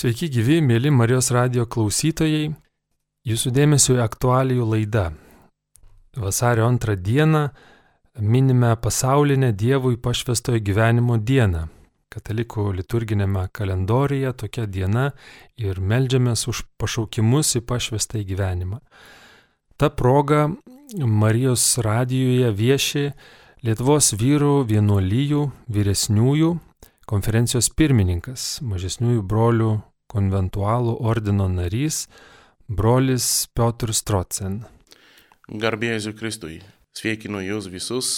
Sveiki gyvi, mėly Marijos radio klausytojai. Jūsų dėmesio į aktualijų laidą. Vasario antrą dieną minime pasaulinę Dievui pašvestojo gyvenimo dieną. Katalikų liturginėme kalendorijoje tokia diena ir melžiamės už pašaukimus į pašvestą į gyvenimą. Ta proga Marijos radijoje vieši Lietuvos vyrų vienuolyjų vyresniųjų konferencijos pirmininkas, mažesniųjų brolių konventualų ordino narys, brolis Piotr Strocen. Garbėjai Kristui, sveikinu jūs visus,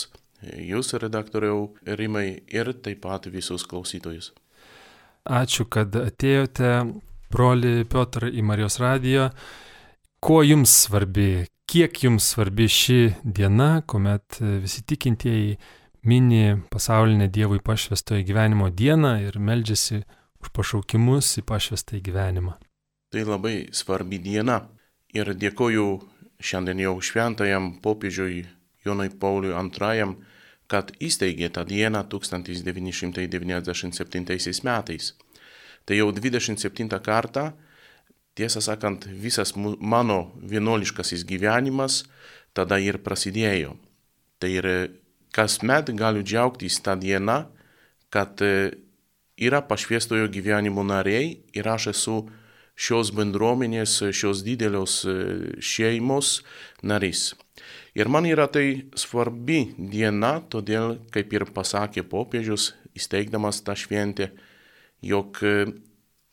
jūs redaktoriau Rimai ir taip pat visus klausytojus. Ačiū, kad atėjote, broli Piotr, į Marijos radiją. Kuo jums svarbi, kiek jums svarbi ši diena, kuomet visi tikintieji mini pasaulinę Dievui pašvestojo gyvenimo dieną ir meldžiasi už pašaukimus į pašvestą gyvenimą. Tai labai svarbi diena ir dėkoju šiandien jau šventajam popiežiui Jonui Pauliui II, kad įsteigė tą dieną 1997 metais. Tai jau 27 kartą, tiesą sakant, visas mano vienuoliškasis gyvenimas tada ir prasidėjo. Tai ir kasmet galiu džiaugtis tą dieną, kad yra pašviestojo gyvenimo nariai ir aš esu šios bendruomenės, šios didelios šeimos narys. Ir man yra tai svarbi diena, todėl, kaip ir pasakė popiežius, įsteigdamas tą šventę, jog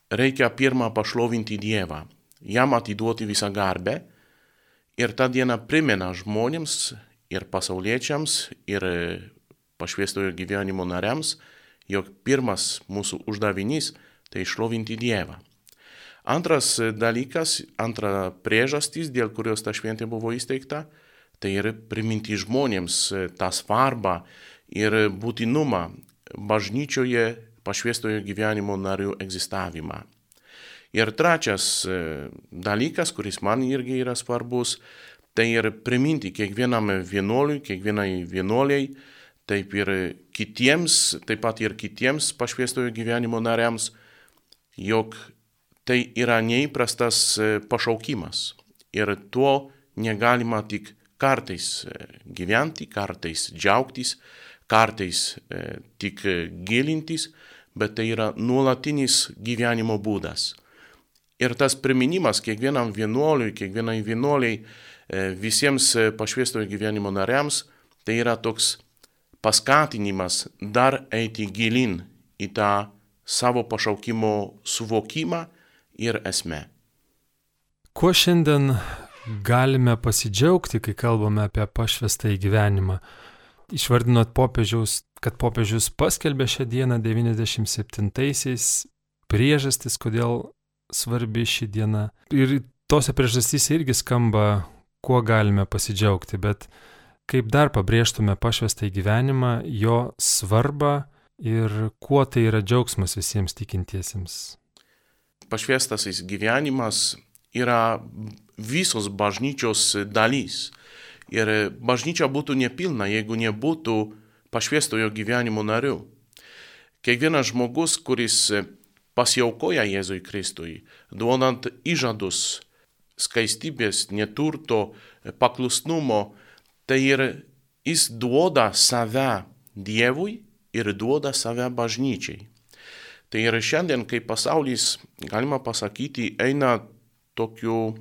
reikia pirmą pašlovinti Dievą, jam atiduoti visą garbę ir tą dieną primena žmonėms, ir pasauliečiams, ir pašviestojo gyvenimo nariams, jog pirmas mūsų uždavinys tai išlovinti Dievą. Antras dalykas, antra priežastis, dėl kurios ta šventė buvo įsteigta, tai ir priminti žmonėms tą svarbą ir būtinumą bažnyčioje pašviestojo gyvenimo narių egzistavimą. Ir trečias dalykas, kuris man irgi yra svarbus, tai ir priminti kiekvienam vienuoliui, kiekvienai vienuoliai, taip ir kitiems, taip pat ir kitiems pašviestojo gyvenimo nariams, jog tai yra neįprastas pašaukimas. Ir tuo negalima tik kartais gyventi, kartais džiaugtis, kartais tik gilintis, bet tai yra nuolatinis gyvenimo būdas. Ir tas priminimas kiekvienam vienuoliui, kiekvienai vienuoliai, visiems pašviestojo gyvenimo nariams, tai yra toks paskatinimas dar eiti gilin į tą savo pašaukimo suvokimą ir esmę. Kuo šiandien galime pasidžiaugti, kai kalbame apie pašvestą į gyvenimą? Išvardinot popiežiaus, kad popiežius paskelbė šią dieną 97-aisiais priežastis, kodėl svarbi ši diena. Ir tose priežastys irgi skamba kuo galime pasidžiaugti, bet kaip dar pabrėžtume pašvestą į gyvenimą, jo svarbą ir kuo tai yra džiaugsmas visiems tikintiesiems. Pašvestasis gyvenimas yra visos bažnyčios dalys. Ir bažnyčia būtų nepilna, jeigu nebūtų pašviestojo gyvenimo narių. Kiekvienas žmogus, kuris pasiaukoja Jėzui Kristui, duodant įžadus skaistybės, neturto, paklusnumo, tai ir jis duoda save Dievui ir duoda save bažnyčiai. Tai ir šiandien, kai pasaulis, galima pasakyti, eina tokiu,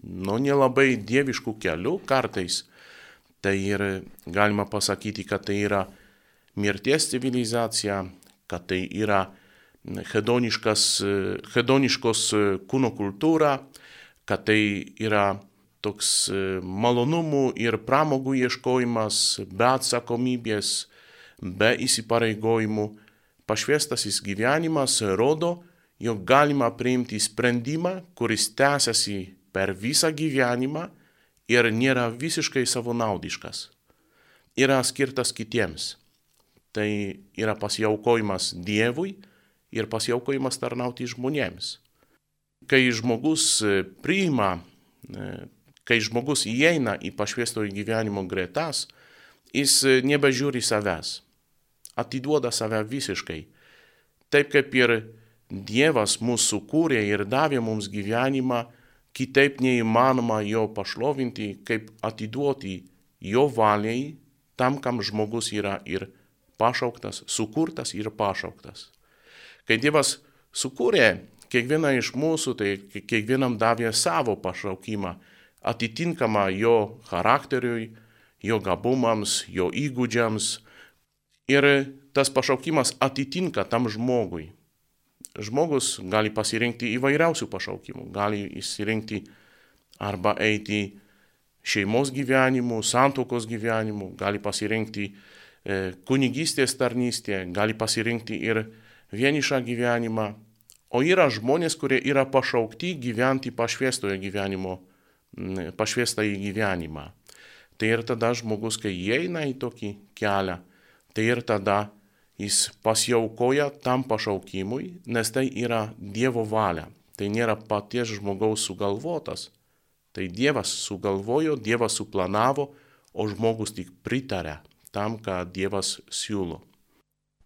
nu, nelabai dieviškų kelių kartais, tai ir galima pasakyti, kad tai yra mirties civilizacija, kad tai yra hedoniškos kūno kultūra, kad tai yra toks malonumų ir pramogų ieškojimas, be atsakomybės, be įsipareigojimų. Pašvestasis gyvenimas rodo, jog galima priimti sprendimą, kuris tęsiasi per visą gyvenimą ir nėra visiškai savanaudiškas. Yra skirtas kitiems. Tai yra pasiaukojimas Dievui ir pasiaukojimas tarnauti žmonėms kai žmogus e, priima, e, kai žmogus įeina į pašviestojo gyvenimo gretas, jis e, nebežiūri savęs, atiduoda save visiškai. Taip kaip ir Dievas mūsų sukūrė ir davė mums gyvenimą, kitaip neįmanoma jo pašlovinti, kaip atiduoti jo valiai tam, kam žmogus yra ir pašauktas, sukurtas ir pašauktas. Kai Dievas sukūrė kiekvieną iš mūsų, tai kiekvienam davė savo pašaukimą, atitinkamą jo charakteriui, jo gabumams, jo įgūdžiams. Ir tas pašaukimas atitinka tam žmogui. Žmogus gali pasirinkti įvairiausių pašaukimų, gali įsirinkti arba eiti šeimos gyvenimu, santokos gyvenimu, gali pasirinkti e, kunigystės tarnystę, gali pasirinkti ir vienišą gyvenimą. O yra žmonės, kurie yra pašaukti gyventi pašviestoje gyvenimo, pašviestąjį gyvenimą. Tai ir tada žmogus, kai įeina į tokį kelią, tai ir tada jis pasiaukoja tam pašaukimui, nes tai yra Dievo valia. Tai nėra paties žmogaus sugalvotas. Tai Dievas sugalvojo, Dievas suplanavo, o žmogus tik pritarė tam, ką Dievas siūlo.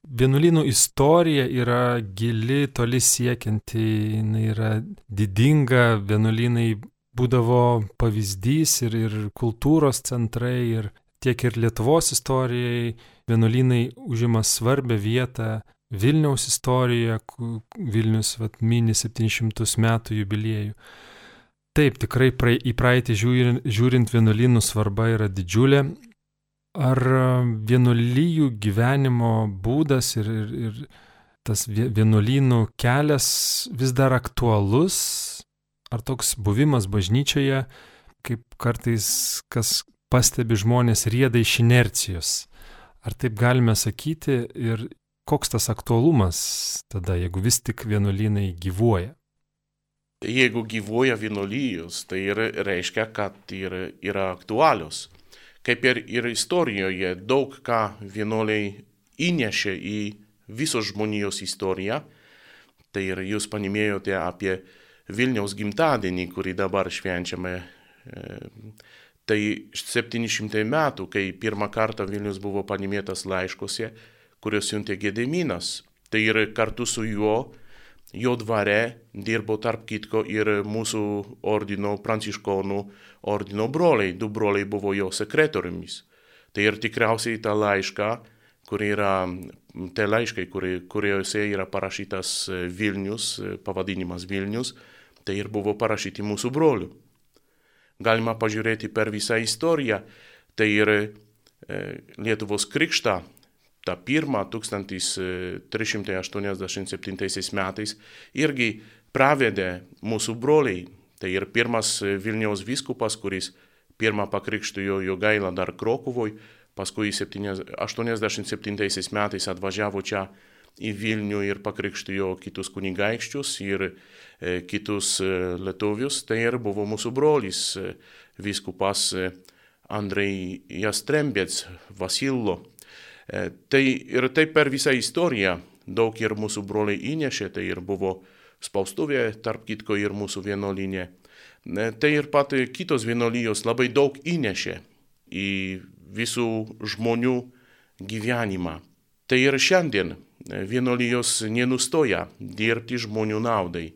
Vienuolynų istorija yra gili, toli siekianti, jinai yra didinga, vienuolynai būdavo pavyzdys ir, ir kultūros centrai, ir tiek ir Lietuvos istorijai. Vienuolynai užima svarbę vietą Vilniaus istorijoje, Vilnius vat, mini 700 metų jubiliejų. Taip, tikrai prae, į praeitį žiūrint, žiūrint vienuolynų svarba yra didžiulė, Ar vienuolyjų gyvenimo būdas ir, ir, ir tas vienuolynų kelias vis dar aktualus, ar toks buvimas bažnyčioje, kaip kartais kas pastebi žmonės rieda iš inercijos. Ar taip galime sakyti ir koks tas aktualumas tada, jeigu vis tik vienuolynai gyvuoja? Jeigu gyvuoja vienuolijos, tai ir reiškia, kad yra, yra aktualios kaip ir, ir istorijoje daug ką vienuoliai įnešė į visos žmonijos istoriją. Tai ir jūs paminėjote apie Vilniaus gimtadienį, kurį dabar švenčiame. E, tai 700 metų, kai pirmą kartą Vilnius buvo paminėtas laiškose, kuriuos siuntė Gedeminas. Tai ir kartu su juo jo dvare dirbo tarp kitko ir mūsų ordino, pranciškonų ordino broliai, du broliai buvo jo sekretoriumis. Tai ir tikriausiai tą laišką, kur yra, tie laiškai, kuriuose yra parašytas Vilnius, pavadinimas Vilnius, tai ir buvo parašyti mūsų brolių. Galima pažiūrėti per visą istoriją, tai ir Lietuvos krikštą tą pirmą 1387 metais irgi pravedė mūsų broliai. Tai ir pirmas Vilniaus vyskupas, kuris pirmą pakrikštijo jo gailą dar Krokuvoj, paskui 87 metais atvažiavo čia į Vilnių ir pakrikštijo kitus kunigaikščius ir e, kitus e, lietuvius. Tai ir buvo mūsų brolis e, vyskupas e, Andrei Jastrembėts Vasillo. E, tai ir taip per visą istoriją daug ir mūsų broliai įnešė, tai ir buvo spaustuvė, tarp kitko ir mūsų vienolinė. E, tai ir pat kitos vienolijos labai daug įnešė į visų žmonių gyvenimą. Tai ir šiandien vienolijos nenustoja dirbti žmonių naudai.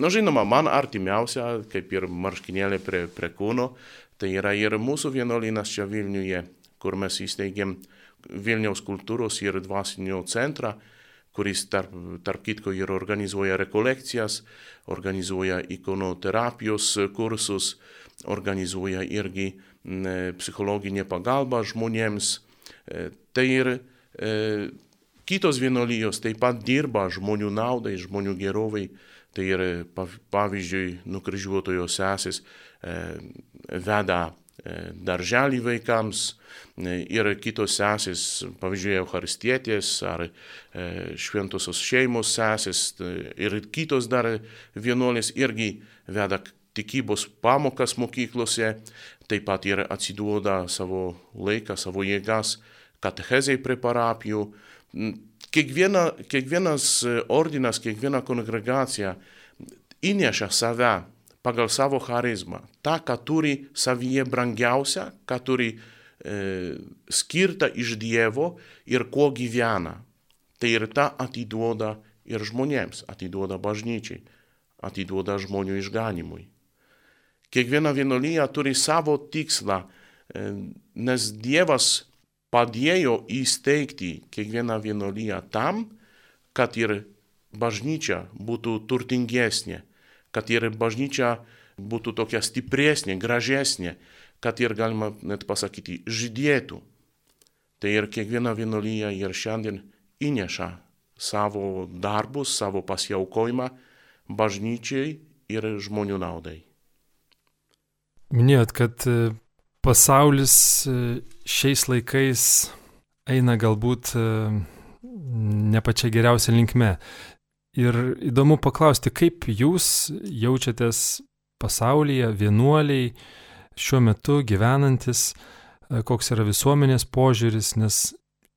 Na žinoma, man artimiausia, kaip ir marškinėlė prie, prie kūno, tai yra ir mūsų vienuolynas čia Vilniuje, kur mes įsteigėm Vilniaus kultūros ir dvasinio centrą, kuris tarp, tarp kitko ir organizuoja rekolekcijas, organizuoja ikonoterapijos kursus, organizuoja irgi psichologinę pagalbą žmonėms. E, tai ir e, kitos vienolyjos taip pat dirba žmonių naudai, žmonių gerovai. Tai ir pavyzdžiui, nukryžiuotojo sesės e, veda E, darželį vaikams e, ir kitos sesės, pavyzdžiui, Eucharistietės ar e, šventosios šeimos sesės ir kitos dar vienuolės irgi veda tikybos pamokas mokyklose, taip pat ir atsiduoda savo laiką, savo jėgas katechezai prie parapijų. Kiekviena, kiekvienas ordinas, kiekviena kongregacija įneša save pagal savo charizmą, tą, ką turi savyje brangiausia, ką turi e, skirta iš Dievo ir kuo gyvena. Tai ir tą atiduoda ir žmonėms, atiduoda bažnyčiai, atiduoda žmonių išganimui. Kiekviena vienolyja turi savo tikslą, e, nes Dievas padėjo įsteigti kiekvieną vienolyją tam, kad ir bažnyčia būtų turtingesnė, kad ir bažnyčia būtų tokia stipresnė, gražesnė, kad ir galima net pasakyti, žydėtų. Tai ir kiekviena vienolyja ir šiandien įneša savo darbus, savo pasiaukojimą bažnyčiai ir žmonių naudai. Minėjot, kad e, pasaulis e, šiais laikais eina galbūt e, ne pačia geriausia linkme. Ir įdomu paklausti, kaip jūs jaučiatės pasaulyje, vienuoliai, šiuo metu gyvenantis, koks yra visuomenės požiūris, nes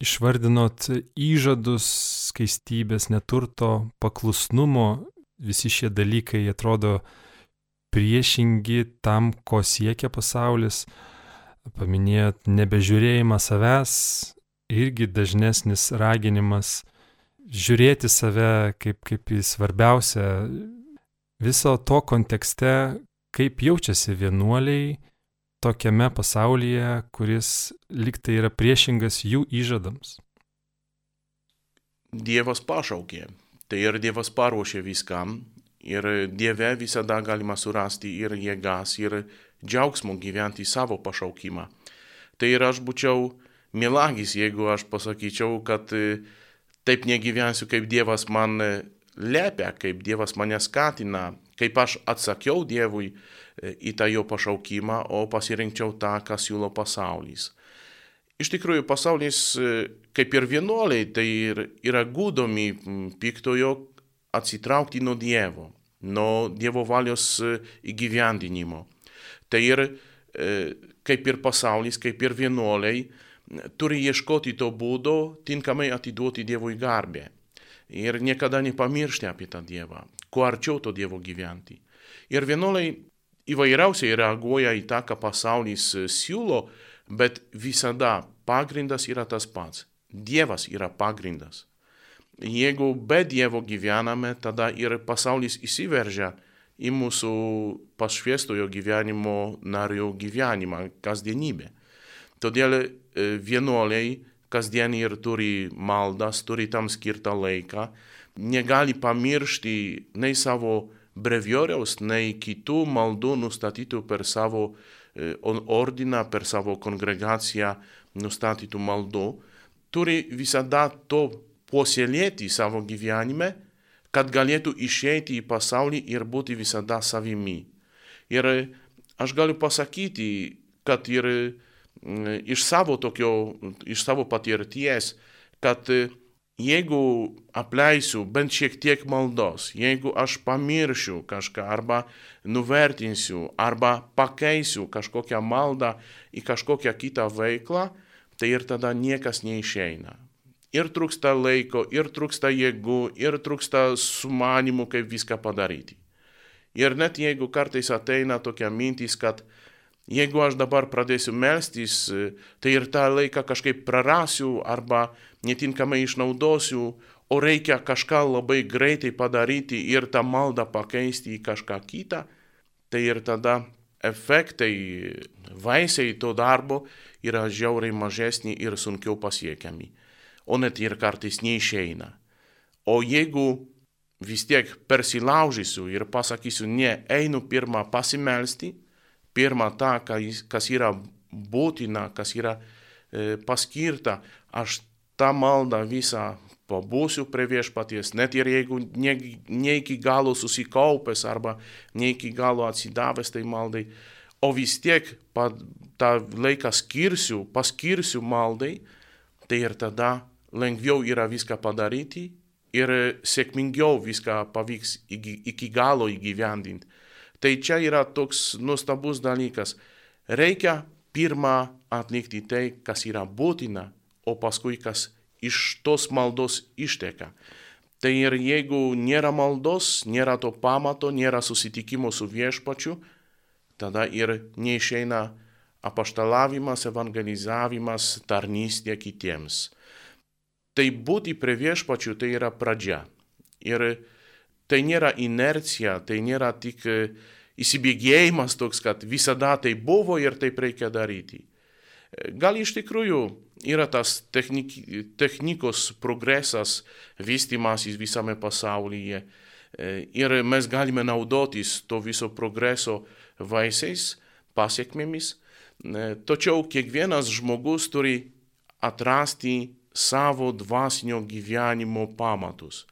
išvardinot įžadus, skaistybės, neturto, paklusnumo, visi šie dalykai atrodo priešingi tam, ko siekia pasaulis. Paminėjot nebežiūrėjimą savęs, irgi dažnesnis raginimas žiūrėti save kaip, kaip į svarbiausią viso to kontekste, kaip jaučiasi vienuoliai tokiame pasaulyje, kuris liktai yra priešingas jų įžadams. Dievas pašaukė, tai ir Dievas paruošė viskam, ir Dieve visada galima surasti ir jėgas, ir džiaugsmo gyventi savo pašaukimą. Tai ir aš būčiau melagis, jeigu aš pasakyčiau, kad taip negyvensiu, kaip Dievas man e, lepia, kaip Dievas mane skatina, kaip aš atsakiau Dievui e, į tą jo pašaukimą, o pasirinkčiau tą, ką siūlo pasaulis. Iš tikrųjų, pasaulis, e, kaip ir vienuoliai, tai yra gūdomi piktojo atsitraukti nuo Dievo, nuo Dievo valios įgyvendinimo. Tai ir kaip ir pasaulis, kaip ir vienuoliai, turi ieškoti to būdo tinkamai atiduoti Dievui garbę. Ir niekada nepamiršti apie tą Dievą, kuo arčiau to Dievo gyventi. Ir vienuoliai įvairiausiai reaguoja į tą, ką pasaulis siūlo, bet visada pagrindas yra tas pats. Dievas yra pagrindas. Jeigu be Dievo gyvename, tada ir pasaulis įsiveržia į mūsų pašviestojo gyvenimo nario gyvenimą, kasdienybę. Todėl vienuoliai kasdien ir turi maldas, turi tam skirtą laiką, negali pamiršti nei savo brevioriaus, nei kitų maldų nustatytų per savo ordiną, per savo kongregaciją nustatytų maldų, turi visada to puoselėti savo gyvenime, kad galėtų išeiti į pasaulį ir būti visada savimi. Ir aš galiu pasakyti, kad ir iš savo tokio, iš savo patirties, kad jeigu apleisiu bent šiek tiek maldos, jeigu aš pamiršiu kažką arba nuvertinsiu arba pakeisiu kažkokią maldą į kažkokią kitą veiklą, tai ir tada niekas neišeina. Ir trūksta laiko, ir trūksta jėgų, ir trūksta sumanimų, kaip viską padaryti. Ir net jeigu kartais ateina tokia mintis, kad Jeigu aš dabar pradėsiu melstis, tai ir tą laiką kažkaip prarasiu arba netinkamai išnaudosiu, o reikia kažką labai greitai padaryti ir tą maldą pakeisti į kažką kitą, tai ir tada efektai, vaisiai to darbo yra žiauriai mažesni ir sunkiau pasiekiami, o net ir kartais neišeina. O jeigu vis tiek persilaužysiu ir pasakysiu, ne, einu pirmą pasimelsti, pirmą tą, kas yra būtina, kas yra e, paskirta, aš tą maldą visą pabūsiu prie viešpaties, net ir jeigu ne, ne iki galo susikaupęs arba ne iki galo atsidavęs tai maldai, o vis tiek pa, tą laiką skirsiu, paskirsiu maldai, tai ir tada lengviau yra viską padaryti ir sėkmingiau viską pavyks iki, iki galo įgyvendinti. Tai čia yra toks nuostabus dalykas. Reikia pirmą atlikti tai, kas yra būtina, o paskui kas iš tos maldos išteka. Tai ir jeigu nėra maldos, nėra to pamato, nėra susitikimo su viešpačiu, tada ir neišeina apaštalavimas, evangelizavimas, tarnystė kitiems. Tai būti prie viešpačių tai yra pradžia. Ir tai nėra inercija, tai nėra tik e, įsibėgėjimas toks, kad visada tai buvo ir taip reikia daryti. E, gal iš tikrųjų yra tas technik, technikos progresas, vystimasis visame pasaulyje e, ir mes galime naudotis to viso progreso vaisiais, pasiekmėmis, tačiau kiekvienas žmogus turi atrasti savo dvasinio gyvenimo pamatus.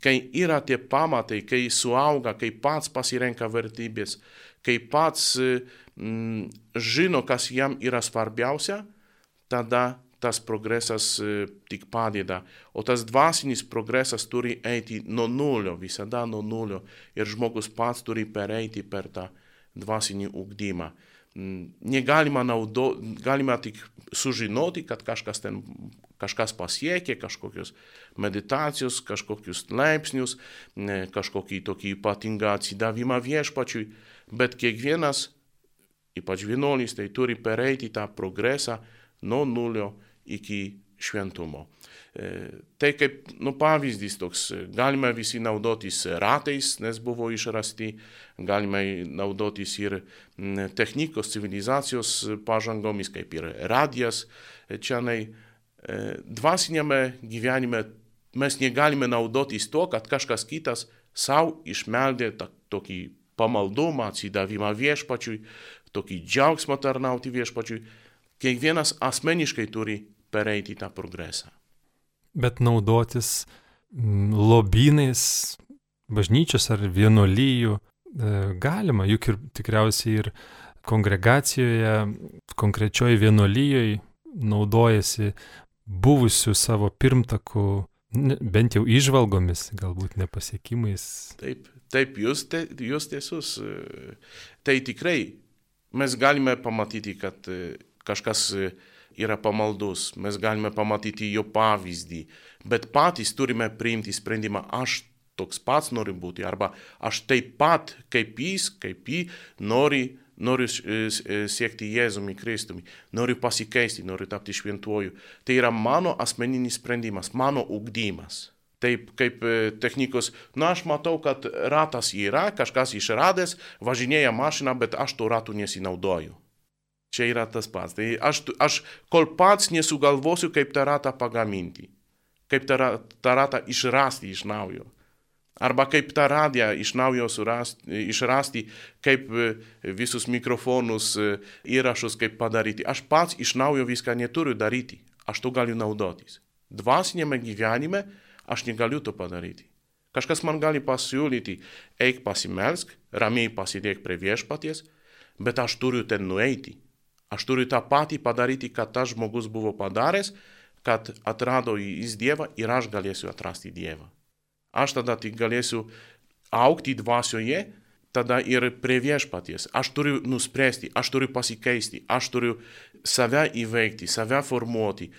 Kai yra tie pamatai, kai suauga, kai pats pasirenka vertybės, kai pats mm, žino, kas jam yra svarbiausia, tada tas progresas e, tik padeda. O tas dvasinis progresas turi eiti nuo nulio, visada nuo nulio. Ir žmogus pats turi pereiti per tą dvasinį ugdymą. Mm, negalima naudo, galima tik sužinoti, kad kažkas ten, kažkas pasiekė, kažkokios meditacijos, kažkokius laipsnius, kažkokį tokį ypatingą atsidavimą viešpačiui, bet kiekvienas, ypač vienuolis, tai turi pereiti tą progresą nuo nulio iki šventumo. E, tai kaip nu, pavyzdys toks, galime visi naudotis ratais, nes buvo išrasti, galime naudotis ir technikos, civilizacijos pažangomis, kaip ir radijas. Čianai e, dvasinėme gyvenime mes negalime naudotis to, kad kažkas kitas savo išmeldė tokį pamaldumą, atsidavimą viešpačiui, tokį džiaugsmą tarnauti viešpačiui. Kiekvienas asmeniškai turi pereiti tą progresą bet naudotis lobynais bažnyčios ar vienuolyjų e, galima, juk ir tikriausiai ir kongregacijoje, konkrečioje vienuolyjoje naudojasi buvusių savo pirmtakų, bent jau išvalgomis, galbūt nepasiekimais. Taip, taip, jūs, te, jūs tiesus. Tai tikrai mes galime pamatyti, kad e, kažkas yra pamaldus, mes galime pamatyti jo pavyzdį, bet patys turime priimti sprendimą, aš toks pats noriu būti, arba aš taip pat kaip jis, kaip jį nori, noriu e, e, siekti Jėzumi Kristumi, noriu pasikeisti, noriu tapti šventuoju. Tai yra mano asmeninis sprendimas, mano ugdymas. Taip kaip e, technikos, na aš matau, kad ratas yra, kažkas išradęs, važinėja mašina, bet aš to ratų nesinaudoju. Čia yra tas pats. Tai aš, aš kol pats nesugalvosiu, kaip tą ratą pagaminti, kaip tą ratą išrasti iš naujo. Arba kaip tą radiją iš naujo surasti, išrasti, kaip e, visus mikrofonus, e, įrašus, kaip padaryti. Aš pats iš naujo viską neturiu daryti. Aš to galiu naudotis. Dvasinėme gyvenime aš negaliu to padaryti. Kažkas man gali pasiūlyti, eik pasimelsk, ramiai pasidėk prie viešpaties, bet aš turiu ten nueiti. Aš turiu tą patį padaryti, kad tas žmogus buvo padaręs, kad atrado jis Dievą ir aš galėsiu atrasti Dievą. Aš tada tik galėsiu aukti dvasioje, tada ir prie viešpaties. Aš turiu nuspręsti, aš turiu pasikeisti, aš turiu save įveikti, save formuoti.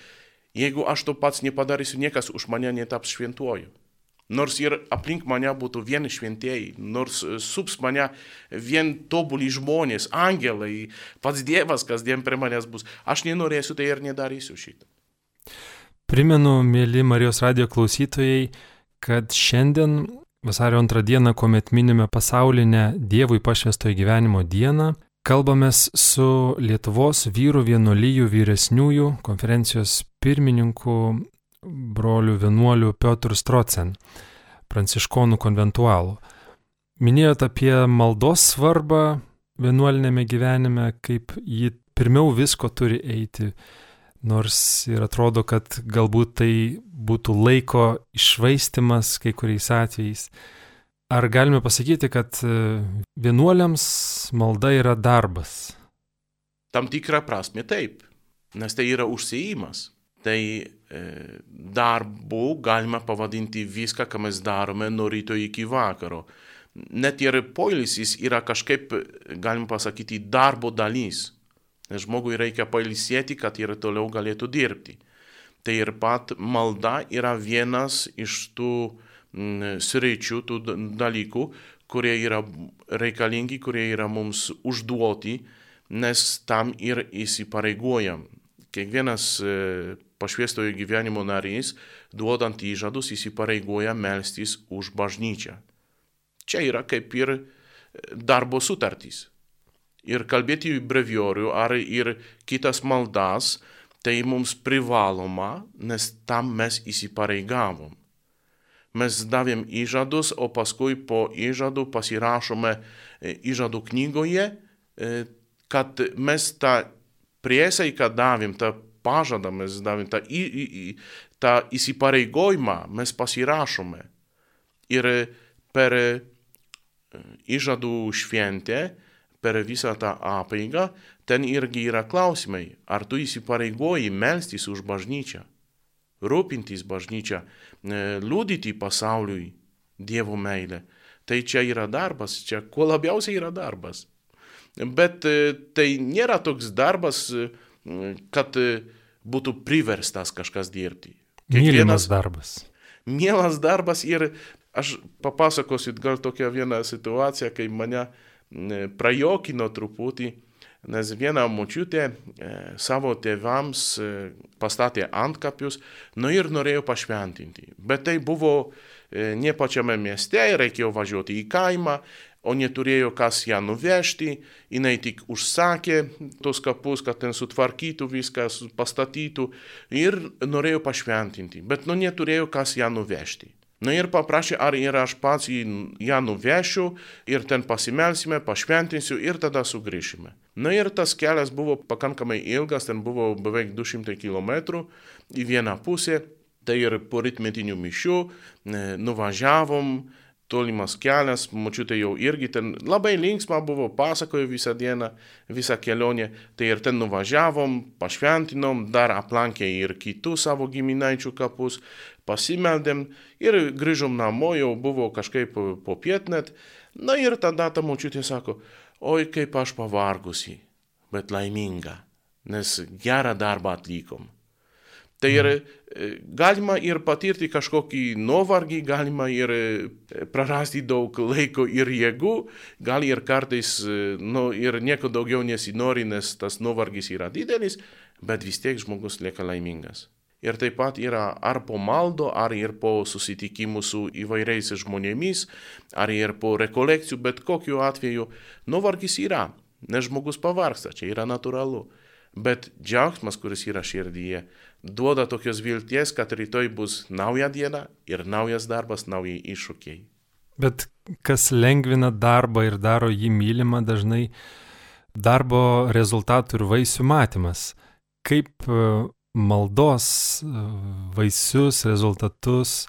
Jeigu aš to pats nepadarysiu, niekas už mane netaps šventuoju. Nors ir aplink mane būtų vien šventieji, nors e, sups mane vien tobuli žmonės, angelai, pats Dievas kasdien prie manęs bus, aš nenorėsiu tai ir nedarysiu šitą. Primenu, mėly Marijos radio klausytojai, kad šiandien vasario antrą dieną, kuomet minime pasaulinę Dievui pašvestojo gyvenimo dieną, kalbamės su Lietuvos vyrų vienuolyjų vyresniųjų konferencijos pirmininku brolių vienuolių Piotr Strocen, pranciškonų konventualų. Minėjot apie maldos svarbą vienuolinėme gyvenime, kaip ji pirmiau visko turi eiti, nors ir atrodo, kad galbūt tai būtų laiko išvaistimas kai kuriais atvejais. Ar galime pasakyti, kad e, vienuoliams malda yra darbas? Tam tikrą prasme taip, nes tai yra užsijimas tai e, darbu galima pavadinti viską, ką mes darome nuo ryto iki vakaro. Net ir poilsis yra kažkaip, galim pasakyti, darbo dalis. Nes žmogui reikia pailsėti, kad ir toliau galėtų dirbti. Tai ir pat malda yra vienas iš tų mm, sričių, tų dalykų, kurie yra reikalingi, kurie yra mums užduoti, nes tam ir įsipareigojam. Kiekvienas e, pašviestojo gyvenimo narys, duodant įžadus, įsipareigoja melstis už bažnyčią. Čia yra kaip ir darbo sutartys. Ir kalbėti į breviorių ar ir kitas maldas, tai mums privaloma, nes tam mes įsipareigavom. Mes davėm įžadus, o paskui po įžadų pasirašome įžadų knygoje, kad mes tą priesaiką davėm, tą pažadą mes davėm, tą, į, į, tą įsipareigojimą mes pasirašome. Ir per įžadų šventę, per visą tą apaigą, ten irgi yra klausimai, ar tu įsipareigoji melstis už bažnyčią, rūpintis bažnyčią, liūdyti pasauliui Dievo meilę. Tai čia yra darbas, čia kuo labiausiai yra darbas. Bet tai nėra toks darbas, kad būtų priverstas kažkas dirbti. Kiekvienas darbas. Mielas darbas ir aš papasakosiu gal tokią vieną situaciją, kai mane prajokino truputį, nes viena močiutė savo tėvams pastatė antkapius, nu ir norėjo pašventinti. Bet tai buvo ne pačiame mieste, reikėjo važiuoti į kaimą o neturėjo kas ją nuvežti, jinai tik užsakė tos kapus, kad ten sutvarkytų viską, pastatytų ir norėjo pašventinti, bet nu neturėjo kas ją nuvežti. Na nu, ir paprašė, ar ir aš pats ją nuvešiu ir ten pasimelsime, pašventinsiu ir tada sugrįšime. Na nu, ir tas kelias buvo pakankamai ilgas, ten buvo beveik 200 km į vieną pusę, tai ir po ritmetinių mišių nuvažiavom, tolimas kelias, mačiute jau irgi ten labai linksma buvo, pasakojo visą dieną, visą kelionę, tai ir ten nuvažiavom, pašventinom, dar aplankė ir kitus savo giminaičių kapus, pasimeldėm ir grįžom namo, jau buvo kažkaip po pietnet, na ir tada ta mačiutė sako, oi kaip aš pavargusi, bet laiminga, nes gerą darbą atlikom. Tai ir mhm. galima ir patirti kažkokį nuovargį, galima ir prarasti daug laiko ir jėgų, gal ir kartais, nu, ir nieko daugiau nesinori, nes tas nuovargis yra didelis, bet vis tiek žmogus lieka laimingas. Ir taip pat yra ar po maldo, ar ir po susitikimų su įvairiais žmonėmis, ar ir po rekolekcijų, bet kokiu atveju nuovargis yra, nes žmogus pavargsta, čia yra natūralu. Bet džiaugsmas, kuris yra širdyje, duoda tokios vilties, kad rytoj bus nauja diena ir naujas darbas, naujai iššūkiai. Bet kas lengvina darbą ir daro jį mylimą, dažnai darbo rezultatų ir vaisių matymas. Kaip e, maldos e, vaisius, rezultatus,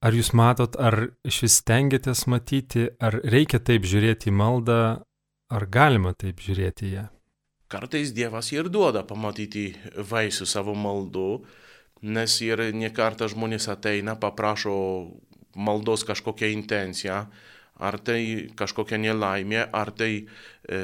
ar jūs matot, ar iš vis tengiatės matyti, ar reikia taip žiūrėti į maldą, ar galima taip žiūrėti į ją? Kartais Dievas ir duoda pamatyti vaisių savo maldų, nes ir nekartą žmonės ateina, paprašo maldos kažkokią intenciją, ar tai kažkokia nelaimė, ar tai e,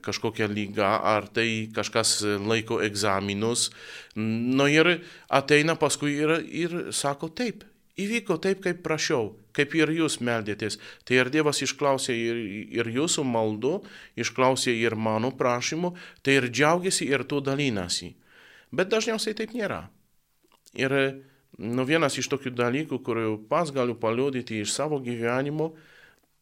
kažkokia lyga, ar tai kažkas laiko egzaminus. Nu ir ateina paskui ir, ir sako taip, įvyko taip, kaip prašiau, kaip ir jūs meldėtės. Tai ir Dievas išklausė ir, ir jūsų maldų, išklausė ir mano prašymų, tai ir džiaugiasi ir tu dalinasi. Bet dažniausiai taip nėra. Ir nu, vienas iš tokių dalykų, kurių pats galiu paliudyti iš savo gyvenimo,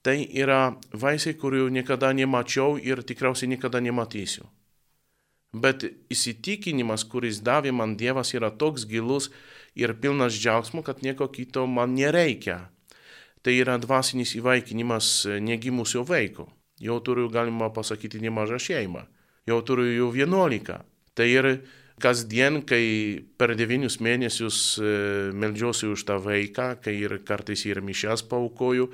tai yra vaisiai, kurių niekada nemačiau ir tikriausiai niekada nematysiu. Bet įsitikinimas, kuris davė man Dievas, yra toks gilus ir pilnas džiaugsmo, kad nieko kito man nereikia. Tai yra dvasinis įvaikinimas negimusio vaiko. Jau turiu, galima pasakyti, nemažą šeimą. Jau turiu jų vienuolika. Tai ir kasdien, kai per devynius mėnesius e, meldžiuosi už tą vaiką, kai ir kartais ir mišęs paukoju,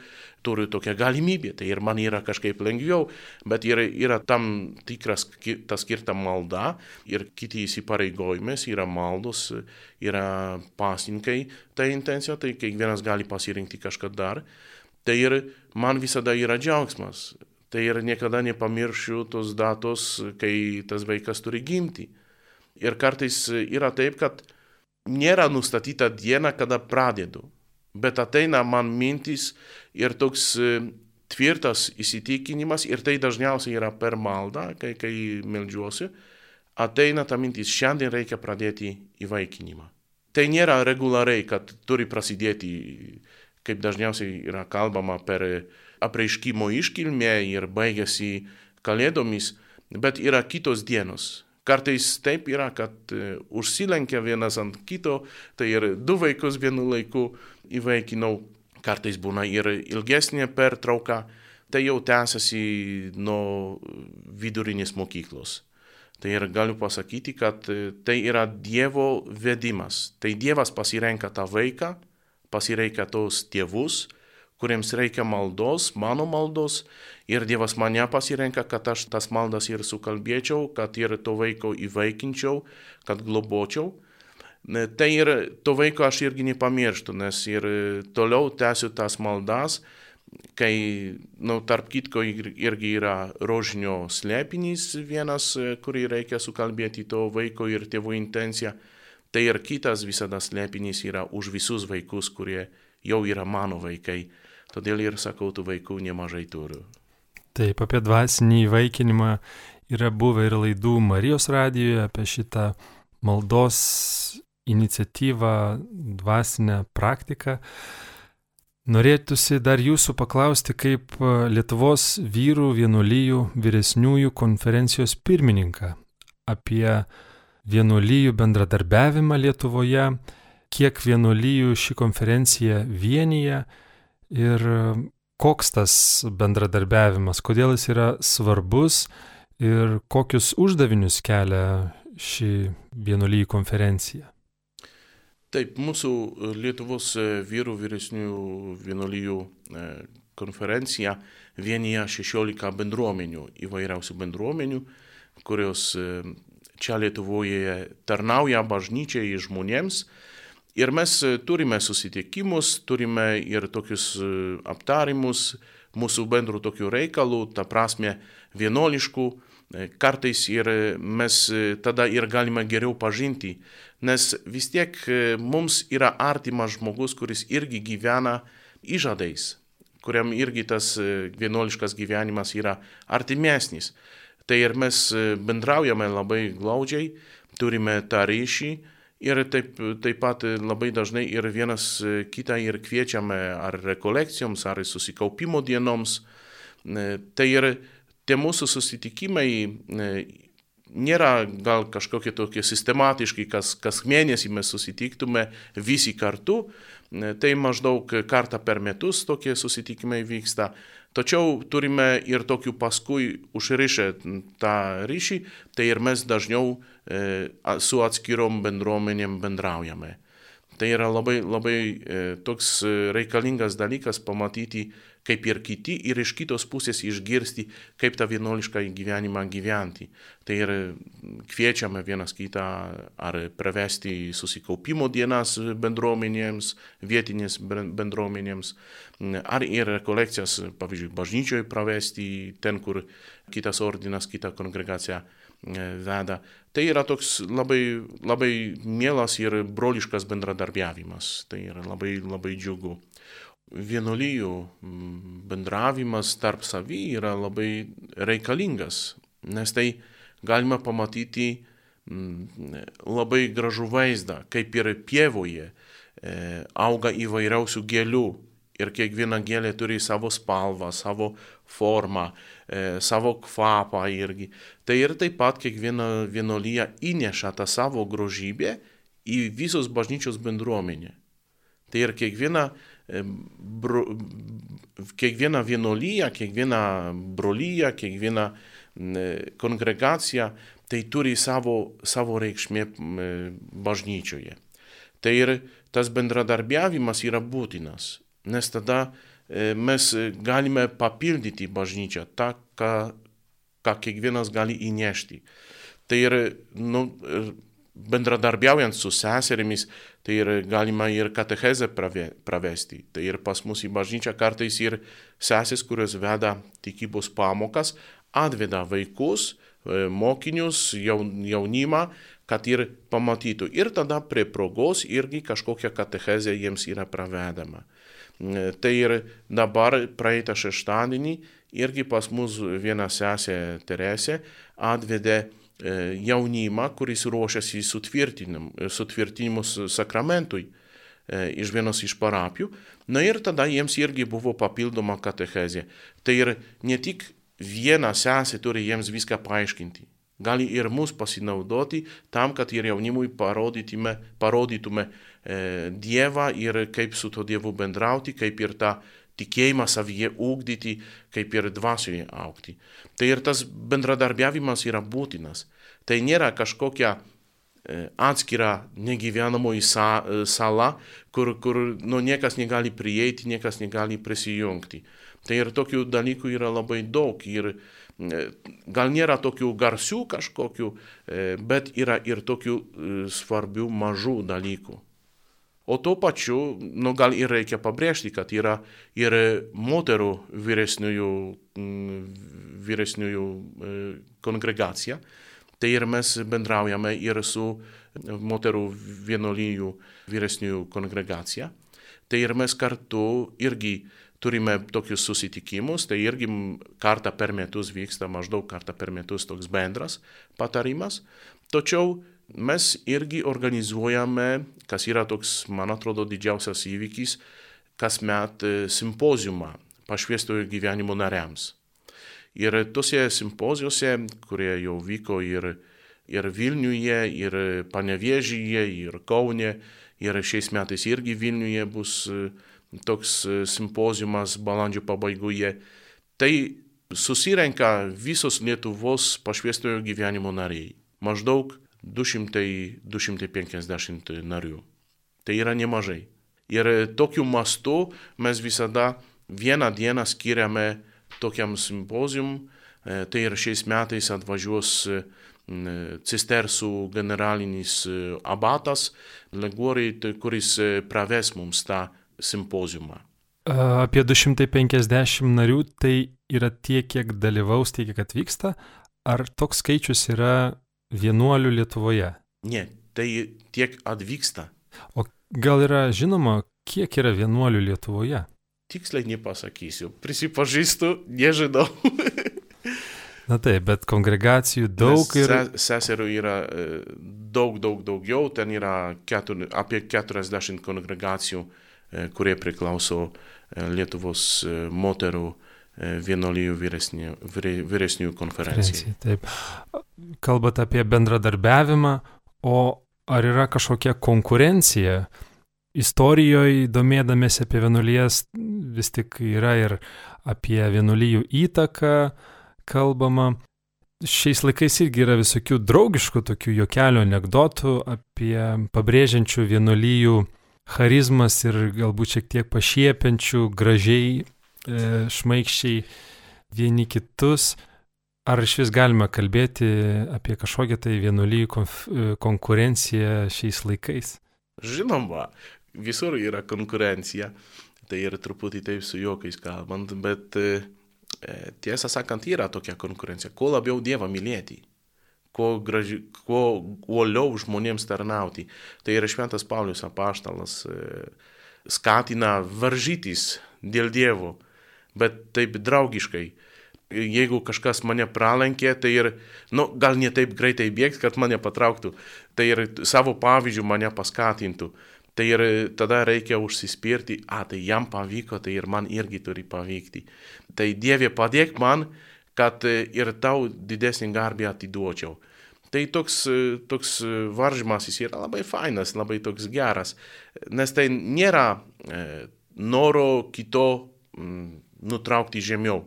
turiu tokią galimybę, tai ir man yra kažkaip lengviau, bet yra, yra tam tikras tas skirta malda ir kiti įsipareigojimas, yra maldos, yra pasinkai, tai intencija, tai kiekvienas gali pasirinkti kažką dar. Tai ir man visada yra džiaugsmas. Tai ir niekada nepamiršiu tos datos, kai tas vaikas turi gimti. Ir kartais yra taip, kad nėra nustatyta diena, kada pradedu, bet ateina man mintis ir toks e, tvirtas įsitikinimas, ir tai dažniausiai yra per maldą, kai, kai meldžiuosi, ateina ta mintis, šiandien reikia pradėti įvaikinimą. tai nėra reguliariai, kad turi prasidėti, kaip dažniausiai yra kalbama per apreiškimo iškilmę ir baigėsi kalėdomis, bet yra kitos dienos. Kartais taip yra, kad užsilenkia vienas ant kito, tai ir du vaikus vienu laiku įvaikinau, kartais būna ir ilgesnė pertrauka, tai jau tęsiasi nuo vidurinės mokyklos. Tai ir galiu pasakyti, kad tai yra Dievo vedimas. Tai Dievas pasirenka tą vaiką, pasirenka tos tėvus, kuriems reikia maldos, mano maldos, ir Dievas mane pasirenka, kad aš tas maldas ir sukalbėčiau, kad ir to vaiko įvaikinčiau, kad globočiau. Tai ir to vaiko aš irgi nepamirštu, nes ir toliau tęsiu tas maldas, kai, nu, tarp kitko irgi yra rožinio slėpinys vienas, kurį reikia sukalbėti to vaiko ir tėvų intenciją, tai ir kitas visada slėpinys yra už visus vaikus, kurie jau yra mano vaikai. Todėl ir sakau, tų vaikų nemažai turiu. Taip, apie dvasinį įvaikinimą yra buvę ir laidų Marijos radijoje apie šitą maldos iniciatyvą, dvasinę praktiką. Norėtųsi dar jūsų paklausti, kaip Lietuvos vyrų vienuolyjų vyresniųjų konferencijos pirmininką apie vienuolyjų bendradarbiavimą Lietuvoje, kiek vienuolyjų ši konferencija vienyje ir koks tas bendradarbiavimas, kodėl jis yra svarbus ir kokius uždavinius kelia ši vienuolyjų konferencija. Taip, mūsų Lietuvos vyrų vyresnių vienuolijų konferencija vienyje 16 bendruomenių, įvairiausių bendruomenių, kurios čia Lietuvoje tarnauja bažnyčiai žmonėms. Ir mes turime susitikimus, turime ir tokius aptarimus mūsų bendrų tokių reikalų, ta prasme vienuoliškų, kartais ir mes tada ir galime geriau pažinti nes vis tiek mums yra artimas žmogus, kuris irgi gyvena įžadais, kuriam irgi tas vienuoliškas gyvenimas yra artimesnis. Tai ir mes bendraujame labai glaudžiai, turime tą ryšį ir taip, taip pat labai dažnai ir vienas kitą ir kviečiame ar rekolekcijoms, ar susikaupimo dienoms. Tai ir tie mūsų susitikimai nėra gal kažkokie tokie sistematiškai, kas, kas mėnesį mes susitiktume visi kartu, tai maždaug kartą per metus tokie susitikimai vyksta. Tačiau turime ir tokių paskui užrišę tą ryšį, tai ir mes dažniau e, su atskirom bendruomenėm bendraujame. Tai yra labai, labai e, toks reikalingas dalykas pamatyti, kaip ir kiti, ir iš kitos pusės išgirsti, kaip tą vienuolišką gyvenimą gyventi. Tai ir kviečiame vienas kitą ar pravesti susikaupimo dienas bendruomenėms, vietinės bendruomenėms, ar ir rekolekcijas, pavyzdžiui, bažnyčioje pravesti ten, kur kitas ordinas, kita kongregacija e, veda. Tai yra toks labai, labai mielas ir broliškas bendradarbiavimas. Tai yra labai, labai džiugu vienuolijų bendravimas tarp savy yra labai reikalingas, nes tai galima pamatyti labai gražų vaizdą, kaip ir pievoje e, auga įvairiausių gėlių ir kiekviena gėlė turi savo spalvą, savo formą, e, savo kvapą irgi. Tai ir taip pat kiekviena vienolyje įneša tą savo grožybę į visos bažnyčios bendruomenę. Tai ir kiekviena bro, kiekviena vienolyja, kiekviena brolyja, kiekviena kongregacija, tai turi savo, savo reikšmė bažnyčioje. Tai ir tas bendradarbiavimas yra būtinas, nes tada mes galime papildyti bažnyčią tą, ką, ką kiekvienas gali įnešti. Tai ir nu, bendradarbiaujant su seserimis, tai ir galima ir katechezę pravesti. Tai ir pas mus į bažnyčią kartais ir sesis, kurios veda tikybos pamokas, atveda vaikus, e, mokinius, jaunimą, kad ir pamatytų. Ir tada prie progos irgi kažkokia katechezė jiems yra pravedama. E, tai ir dabar praeitą šeštadienį irgi pas mus viena sesė Teresė atvedė jaunimą, kuris ruošiasi sutvirtinimus sakramentui iš vienos iš parapijų. Na ir tada jiems irgi buvo papildoma katechezė. Tai ir ne tik viena sesė turi jiems viską paaiškinti. Gali ir mus pasinaudoti tam, kad ir jaunimui parodytume, parodytume e, Dievą ir kaip su to Dievu bendrauti, kaip ir tą tikėjimą savyje ūkdyti, kaip ir dvasioje aukti. Tai ir tas bendradarbiavimas yra būtinas. Tai nėra kažkokia e, atskira negyvenamoji e, sala, kur, kur nu, niekas negali prieiti, niekas negali prisijungti. Tai ir tokių dalykų yra labai daug. Ir, E, gal nėra tokių garsių kažkokių, bet yra ir tokių svarbių mažų dalykų. O tuo pačiu, nu, gal ir reikia pabrėžti, kad yra ir moterų vyresniųjų, vyresniųjų kongregacija. Tai ir mes bendraujame ir su moterų vienolyjų vyresniųjų kongregacija. Tai ir mes kartu irgi turime tokius susitikimus, tai irgi kartą per metus vyksta maždaug kartą per metus toks bendras patarimas. Tačiau mes irgi organizuojame, kas yra toks, man atrodo, didžiausias įvykis, kasmet e, simpoziumą pašviestojo gyvenimo nariams. Ir tose simpozijuose, kurie jau vyko ir, ir Vilniuje, ir Panevėžyje, ir Kaune, ir šiais metais irgi Vilniuje bus uh, toks e, simpozijumas balandžio pabaigoje. Tai susirenka visos Lietuvos pašviestojo gyvenimo nariai. Maždaug 200-250 narių. Tai yra nemažai. Ir tokiu mastu mes visada vieną dieną skiriame tokiam simpozijum. E, tai ir šiais metais atvažiuos e, cistersų generalinis abatas, Legoriai, kuris praves mums tą simpoziumą. Apie 250 narių tai yra tiek, kiek dalyvaus, tiek, kiek atvyksta, ar toks skaičius yra vienuolių Lietuvoje? Ne, tai tiek atvyksta. O gal yra žinoma, kiek yra vienuolių Lietuvoje? Tiksliai nepasakysiu, prisipažįstu, nežinau. Na taip, bet kongregacijų daug ir... Seserų yra e, daug, daug daugiau, ten yra ketur, apie 40 kongregacijų E, kurie priklauso e, Lietuvos moterų vienolyjų vyresnių konferencijai. Taip. Kalbate apie bendradarbiavimą, o ar yra kažkokia konkurencija? Istorijoje, domėdamėsi apie vienuolijas, vis tik yra ir apie vienuolijų įtaką kalbama. Šiais laikais irgi yra visokių draugiškų tokių jokelių anegdotų apie pabrėžiančių vienuolijų charizmas ir galbūt šiek tiek pašiepiančių, gražiai, šmaikščiai vieni kitus. Ar iš vis galime kalbėti apie kažkokią tai vienuolyjų e, konkurenciją šiais laikais? Žinoma, visur yra konkurencija. Tai ir truputį taip su juokais kalbant, bet e, e tiesą sakant, yra tokia konkurencija. Kuo labiau Dievą mylėti, kuo, graži, kuo uoliau žmonėms tarnauti. Tai yra šventas Paulius apaštalas e, skatina varžytis dėl Dievo, bet taip draugiškai. Jeigu kažkas mane pralenkė, tai ir, nu, gal ne taip greitai bėgs, kad mane patrauktų, tai ir savo pavyzdžių mane paskatintų. Tai ir tada reikia užsispirti, a, tai jam pavyko, tai ir man irgi turi pavykti. Tai Dieve padėk man, kad e, ir tau didesnį garbę atiduočiau. Tai toks, e, toks e, varžymas jis yra labai fainas, labai toks geras, nes tai nėra noro kito nutraukti žemiau.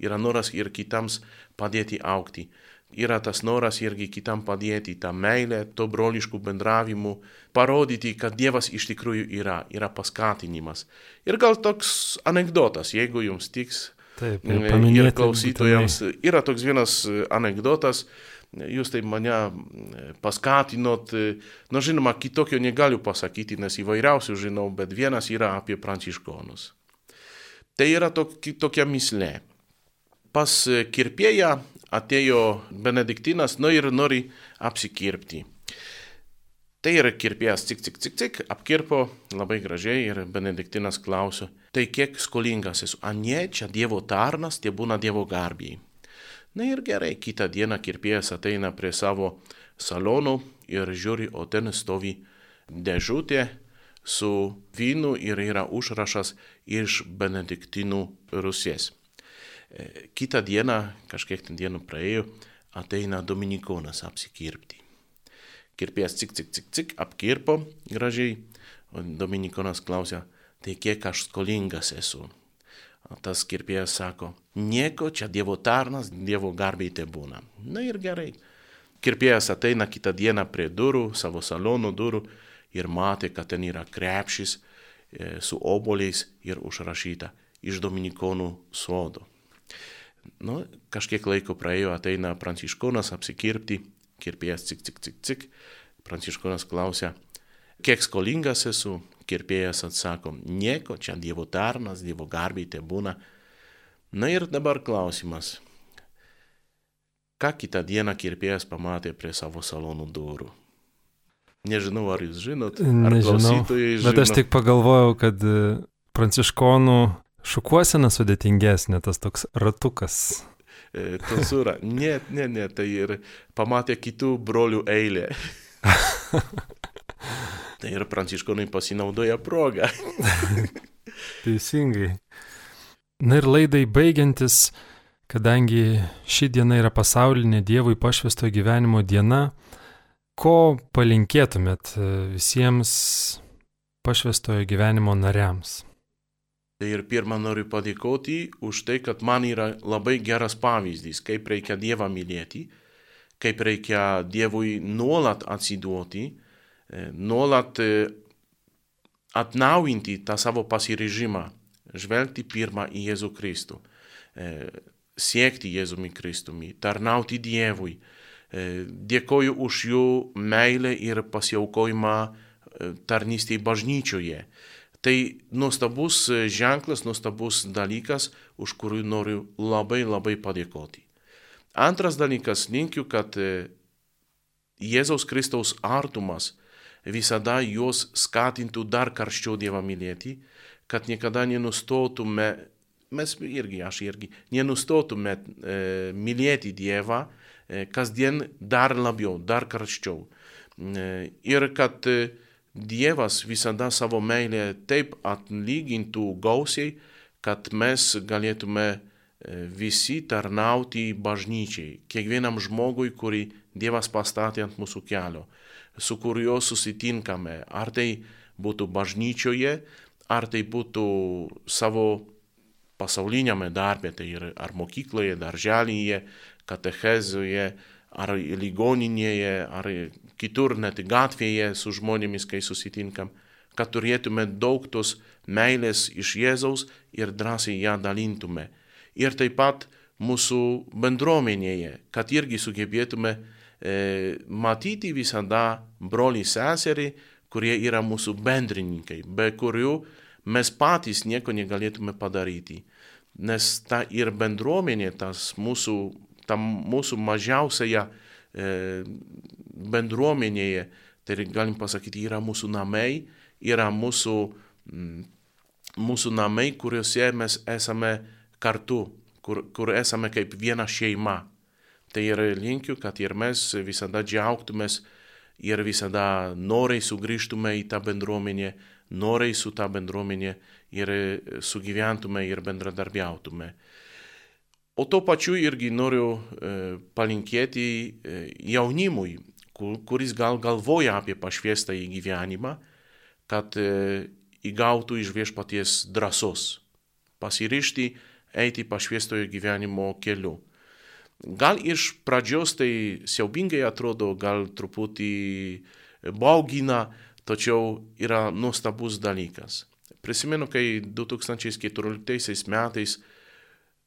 Yra noras ir kitams padėti aukti. Yra tas noras irgi kitam padėti, tą meilę, to broliškų bendravimų, parodyti, kad Dievas iš tikrųjų yra, yra paskatinimas. Ir gal toks anegdotas, jeigu jums tiks, Taip, ir, mm, ir klausytojams. Būtinai. Yra toks vienas anegdotas, jūs tai mane paskatinot, na nu, žinoma, kitokio negaliu pasakyti, nes įvairiausių žinau, bet vienas yra apie pranciškonus. Tai yra tok, tokia mislė. Pas kirpėją atėjo benediktinas, nu ir nori apsikirpti. Tai yra kirpėjas, cik, cik, cik, cik, apkirpo labai gražiai ir benediktinas klauso, tai kiek skolingas esu, a ne, čia Dievo tarnas, tie būna Dievo garbiai. Na ir gerai, kitą dieną kirpėjas ateina prie savo salono ir žiūri, o ten stovi dėžutė su vynu ir yra užrašas iš Benediktinų Rusės. E, kitą dieną, kažkiek ten dienų praėjo, ateina Dominikonas apsikirpti. Kirpėjas cik, cik, cik, cik, apkirpo gražiai, o Dominikonas klausia, tai kiek aš skolingas esu. Tas kirpėjas sako, nieko, čia Dievo tarnas, Dievo garbiai te būna. Na ir gerai. Kirpėjas ateina kitą dieną prie durų, savo salono durų ir matė, kad ten yra krepšys e, su oboliais ir užrašyta iš Dominikonų sodo. Nu, kažkiek laiko praėjo, ateina pranciškonas apsikirpti, kirpėjas cik, cik, cik, cik. Pranciškonas klausia, kiek skolingas esu, kirpėjas atsako, nieko, čia Dievo tarnas, Dievo garbiai te būna. Na ir dabar klausimas. Ką kitą dieną kirpėjas pamatė prie savo salonų durų? Nežinau, ar jūs žinot, ar Nežinau, žino. Bet aš tik pagalvojau, kad e, pranciškonų šukuosena sudėtingesnė, tas toks ratukas. E, Tonsūra. Ne, ne, ne, tai ir pamatė kitų brolių eilę. tai ir pranciškonai pasinaudoja progą. Teisingai. Na ir laidai baigiantis, kadangi ši diena yra pasaulinė Dievui pašvesto gyvenimo diena, ko palinkėtumėt e, visiems pašvestojo gyvenimo nariams? Tai ir pirmą noriu padėkoti už tai, kad man yra labai geras pavyzdys, kaip reikia Dievą mylėti, kaip reikia Dievui nuolat atsiduoti, e, nuolat e, atnaujinti tą savo pasiryžimą, žvelgti pirmą į Jėzų Kristų, siekti Jėzumi Kristumi, tarnauti Dievui. Dėkoju už jų meilę ir pasiaukojimą tarnystėje bažnyčioje. Tai nuostabus ženklas, nuostabus dalykas, už kurį noriu labai labai padėkoti. Antras dalykas, linkiu, kad Jėzaus Kristaus artumas visada juos skatintų dar karščiau Dievą mylėti, kad niekada nenustotume, mes irgi, aš irgi, nenustotume e, mylėti Dievą e, kasdien dar labiau, dar karščiau. E, ir kad e, Dievas visada savo meilę taip atlygintų gausiai, kad mes galėtume visi tarnauti bažnyčiai, kiekvienam žmogui, kurį Dievas pastatė ant mūsų kelio, su kuriuo susitinkame, ar tai būtų bažnyčioje, ar tai būtų savo pasaulinėme darbė, tai ir ar mokykloje, darželyje, katechezoje, ar ligoninėje, ar kitur net gatvėje su žmonėmis, kai susitinkam, kad turėtume daug tos meilės iš Jėzaus ir drąsiai ją dalintume. Ir taip pat mūsų bendruomenėje, kad irgi sugebėtume e, matyti visada brolį seserį, kurie yra mūsų bendrininkai, be kurių mes patys nieko negalėtume padaryti. Nes ta ir bendruomenė, tas mūsų, ta mūsų mažiausiaja e, bendruomenėje, tai galim pasakyti, yra mūsų namai, yra mūsų, mm, mūsų namai, kuriuose mes esame kartu, kur, kur esame kaip viena šeima. Tai ir linkiu, kad ir mes visada džiaugtumės ir visada noriai sugrįžtume į tą bendruomenę, noriai su tą bendruomenė ir sugyventume ir bendradarbiautume. O to pačiu irgi noriu e, palinkėti e, jaunimui, kuris gal galvoja apie pašviestą į gyvenimą, kad e, įgautų iš viešpaties drąsos, pasirišti eiti pašviestojo gyvenimo keliu. Gal iš pradžios tai siaubingai atrodo, gal truputį baugina, tačiau yra nuostabus dalykas. Prisimenu, kai 2014 metais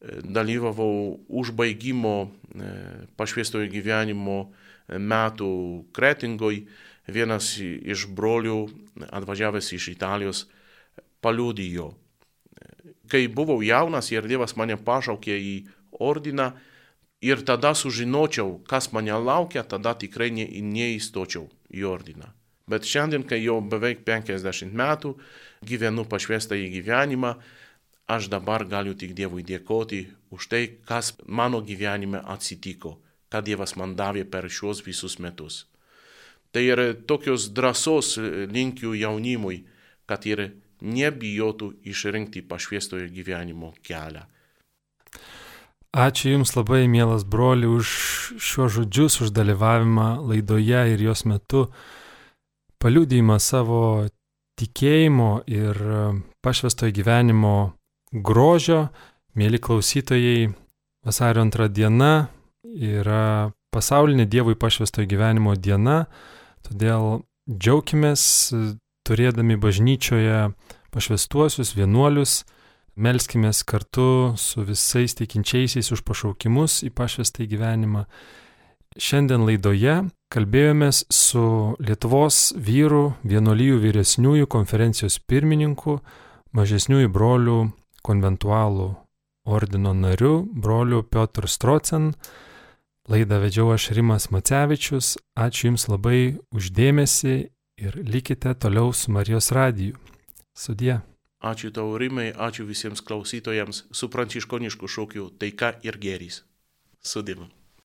dalyvavau užbaigimo pašviestojo gyvenimo metų kretingoj, vienas iš brolių atvažiavęs iš Italijos paliudijo. Kai buvau jaunas ir Dievas mane pašaukė į ordiną, ir tada sužinočiau, kas mane laukia, tada tikrai ne, neįstočiau į ordiną. Bet šiandien, kai jau beveik 50 metų gyvenu pašvestą į gyvenimą, aš dabar galiu tik Dievui dėkoti už tai, kas mano gyvenime atsitiko, ką Dievas man davė per šios visus metus. Tai ir tokios drąsos linkiu jaunimui, kad ir nebijotų išrinkti pašviestojo gyvenimo kelią. Ačiū Jums labai, mielas broli, už šiuos žodžius, už dalyvavimą laidoje ir jos metu, paliūdėjimą savo tikėjimo ir pašvestojo gyvenimo grožio. Mėly klausytojai, vasario antrą dieną yra pasaulinė Dievui pašvestojo gyvenimo diena, todėl džiaukimės turėdami bažnyčioje pašvestuosius vienuolius, Melskime kartu su visais tikinčiaisiais už pašaukimus į pašvestą gyvenimą. Šiandien laidoje kalbėjomės su Lietuvos vyrų vienuolyjų vyresniųjų konferencijos pirmininku, mažesniųjų brolių konventualų ordino nariu, broliu Piotr Strocen. Laidą vedžiau aš Rimas Macevičius. Ačiū Jums labai uždėmesi ir likite toliau su Marijos radiju. Sudie. Ačiū tau, Rimai, ačiū visiems klausytojams su pranciškonišku šūkiu taika ir geris. Sudėmu.